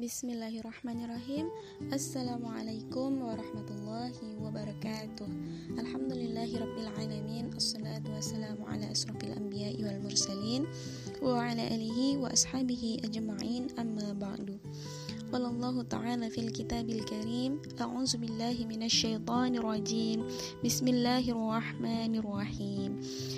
Bismillahirrahmanirrahim. Assalamualaikum warahmatullahi wabarakatuh. Alhamdulillahi rabbil alamin. Assalatu wassalamu ala asrafil anbiya wal mursalin Wa ala alihi wa ashabihi ajma'in. Amma ba'du قال الله تعالى في الكتاب الكريم أعوذ بالله من الشيطان الرجيم. بسم الله الرحمن الرحيم.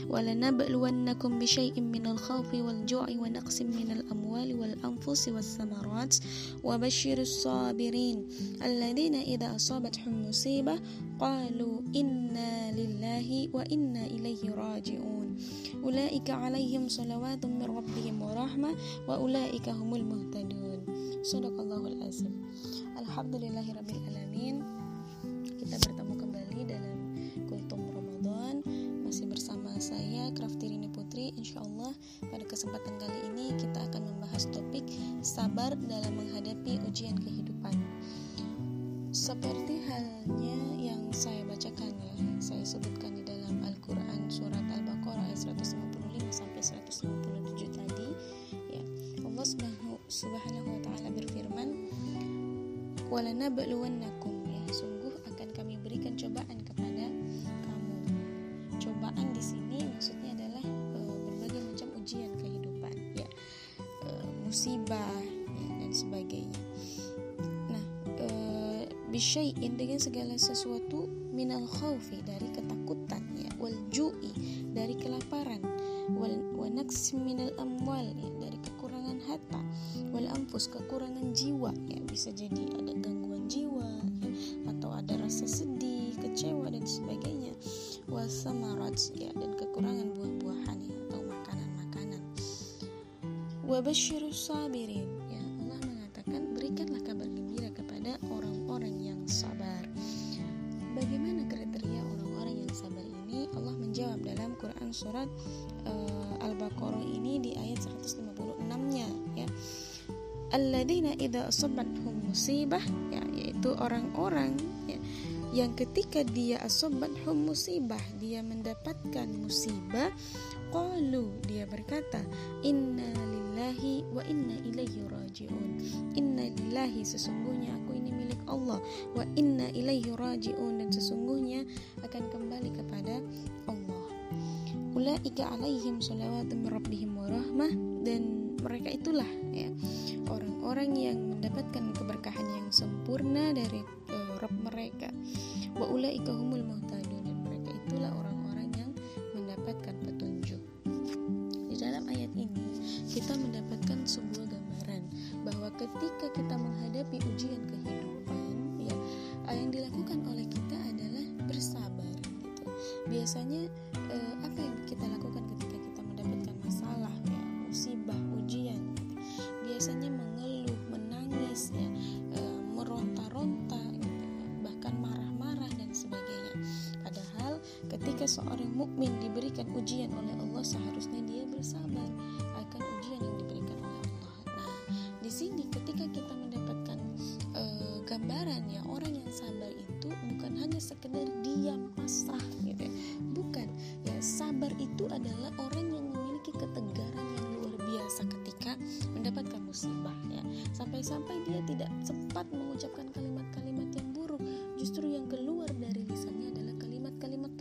ولنبلونكم بشيء من الخوف والجوع ونقص من الأموال والأنفس والثمرات. وبشر الصابرين الذين إذا أصابتهم مصيبة قالوا إنا لله وإنا إليه راجعون. أولئك عليهم صلوات من ربهم ورحمة وأولئك هم المهتدون. Sadaqallahul azim. Alhamdulillahirrabbilalamin Kita bertemu kembali dalam Kultum Ramadan. Masih bersama saya Kraftirini Putri. Insya Allah pada kesempatan kali ini Kita akan membahas topik Sabar dalam menghadapi ujian kehidupan. Seperti halnya yang saya bacakan ya Saya sebutkan di dalam Al-Quran Surat Al-Baqarah ayat 155 sampai 157 walanabluwannakum ya sungguh akan kami berikan cobaan kepada kamu. Cobaan di sini maksudnya adalah e, berbagai macam ujian kehidupan ya. E, musibah ya, dan sebagainya. Nah e, bisyai'in dengan segala sesuatu minal khawfi dari ketakutan ya. Wal ju'i dari kelaparan. Wal wanaks minal amwal ya, dari harta. Wal ampus kekurangan jiwa ya bisa jadi ada gangguan jiwa ya, atau ada rasa sedih kecewa dan sebagainya. Wasamarat ya dan kekurangan buah-buahan ya, atau makanan-makanan. Wabasyirus sabirin ya Allah mengatakan berikanlah kabar gembira kepada orang-orang yang sabar. Bagaimana kriteria orang-orang yang sabar ini? Allah menjawab dalam Quran surat uh, Al-Baqarah ini di ayat 156-nya ya. Alladzina idza asabathum musibah ya yaitu orang-orang ya, yang ketika dia asabathum musibah dia mendapatkan musibah qalu dia berkata inna lillahi wa inna ilaihi rajiun. Inna lillahi sesungguhnya aku ini milik Allah. Wa inna ilaihi rajiun dan sesungguhnya akan kembali kepada Allah. Ulaika alaihim salawatu min rabbihim wa rahmah dan mereka itulah ya. Orang-orang yang mendapatkan keberkahan yang sempurna dari uh, Rabb mereka. Wa ulaika humul muhtadun. Dan mereka itulah orang-orang yang mendapatkan petunjuk. Di dalam ayat ini kita mendapatkan sebuah gambaran bahwa ketika kita menghadapi ujian kehidupan ya yang dilakukan oleh kita adalah bersabar gitu. Biasanya ketika seorang mukmin diberikan ujian oleh Allah seharusnya dia bersabar akan ujian yang diberikan oleh Allah. Nah di sini ketika kita mendapatkan e, gambaran ya orang yang sabar itu bukan hanya sekedar diam pasrah gitu ya. bukan. Ya sabar itu adalah orang yang memiliki ketegaran yang luar biasa ketika mendapatkan musibah ya. Sampai-sampai dia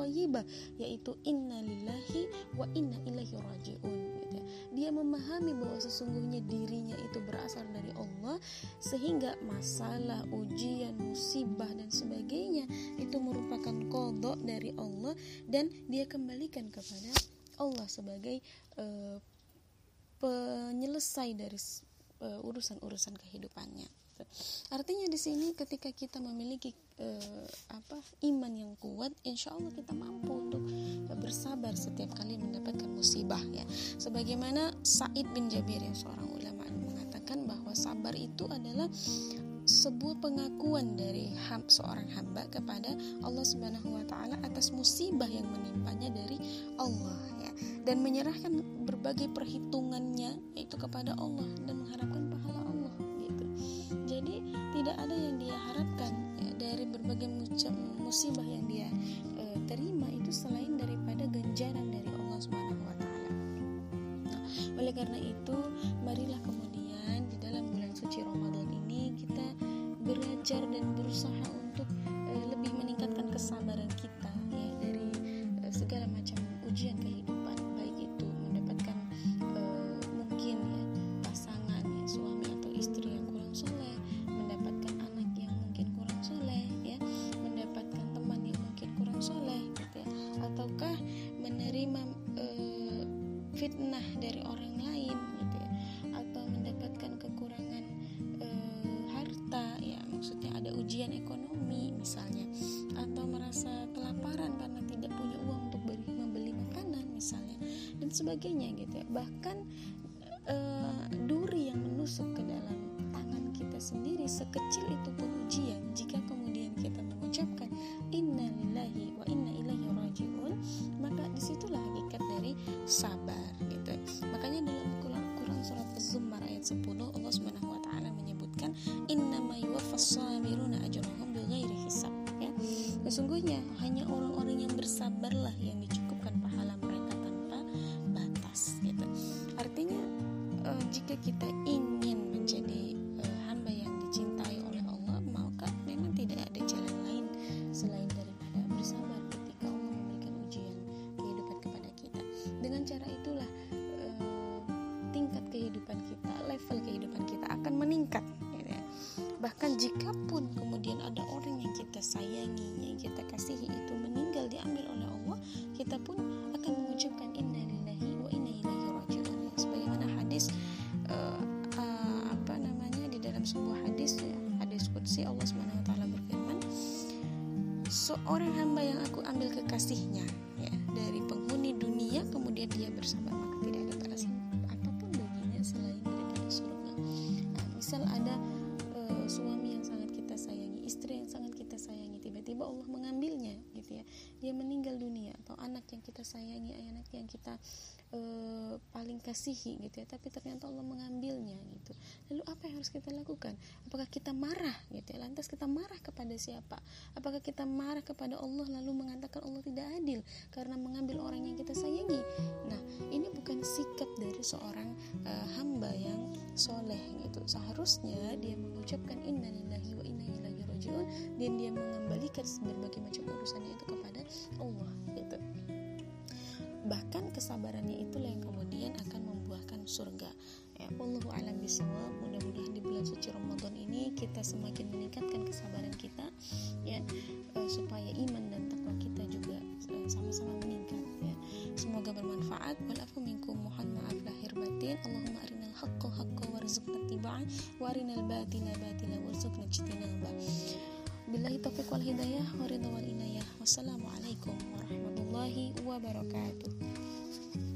thayyibah yaitu inna lillahi wa inna ilaihi rajiun gitu ya. dia memahami bahwa sesungguhnya dirinya itu berasal dari Allah sehingga masalah ujian musibah dan sebagainya itu merupakan kodok dari Allah dan dia kembalikan kepada Allah sebagai uh, penyelesai dari uh, urusan-urusan kehidupannya. Artinya di sini ketika kita memiliki uh, apa iman yang kuat, insya Allah kita mampu untuk bersabar setiap kali mendapatkan musibah ya. Sebagaimana Said bin Jabir yang seorang ulama mengatakan bahwa sabar itu adalah sebuah pengakuan dari ham, seorang hamba kepada Allah Subhanahu wa taala atas musibah yang menimpanya dari Allah ya dan menyerahkan berbagai perhitungannya yaitu kepada Allah dan mengharapkan pahala Allah gitu. Jadi tidak ada yang dia harapkan ya, dari berbagai macam musibah yang dia e, terima itu selain daripada ganjaran dari Allah Subhanahu wa taala. Nah, oleh karena itu marilah kemudian di dalam bulan suci Ramadan ini belajar dan berusaha fitnah dari orang lain gitu ya. Atau mendapatkan kekurangan uh, harta ya maksudnya ada ujian ekonomi misalnya. Atau merasa kelaparan karena tidak punya uang untuk membeli makanan misalnya. Dan sebagainya gitu ya. Bahkan uh, duri yang menusuk ke dalam tangan kita sendiri sekecil itu pun ujian. Jika kemudian kita mengucapkan inna lillahi wa inna ilaihi rajiun maka di situlah hakikat dari sabar ayat 10 Allah Subhanahu wa taala menyebutkan innama yuwaffas sabiruna ajrahum bighairi hisab. Ya. Sesungguhnya hanya orang-orang yang bersabarlah yang dicukupkan pahala mereka tanpa batas gitu. Artinya uh, jika kita ingin bahkan jika pun kemudian ada orang yang kita sayangi yang kita kasihi itu meninggal diambil oleh Allah kita pun akan mengucapkan inna lillahi wa inna ilaihi rajiun. Sebagaimana hadis uh, uh, apa namanya di dalam sebuah hadis ya hadis qudsi Allah taala berfirman seorang hamba yang aku ambil kekasihnya tiba-tiba Allah mengambilnya gitu ya. Dia meninggal dunia atau anak yang kita sayangi anak yang kita uh, paling kasihi gitu ya. Tapi ternyata Allah mengambilnya gitu. Lalu apa yang harus kita lakukan? Apakah kita marah gitu ya? Lantas kita marah kepada siapa? Apakah kita marah kepada Allah lalu mengatakan Allah tidak adil karena mengambil orang yang kita sayangi? Nah ini bukan sikap dari seorang uh, hamba yang soleh gitu. Seharusnya dia mengucapkan innalillahi wa inna ilaihi rajiun dan dia mengembalikan berbagai macam urusannya itu kepada Allah gitu. Bahkan kesabarannya itulah yang kemudian akan membuahkan surga. Ya Allah alam bisawab mudah-mudahan di bulan suci Ramadan ini kita semakin meningkatkan kesabaran kita ya uh, supaya iman dan takwa kita juga uh, sama-sama meningkat ya. Semoga bermanfaat. Walafu minkum. Mohon maaf lahir batin. Allahumma arinal warzuqna tiba'an wa arinal batila batila warzuqna ijtinaba Billahi taufiq wal hidayah wa ridha wal inayah. Wassalamualaikum warahmatullahi wabarakatuh.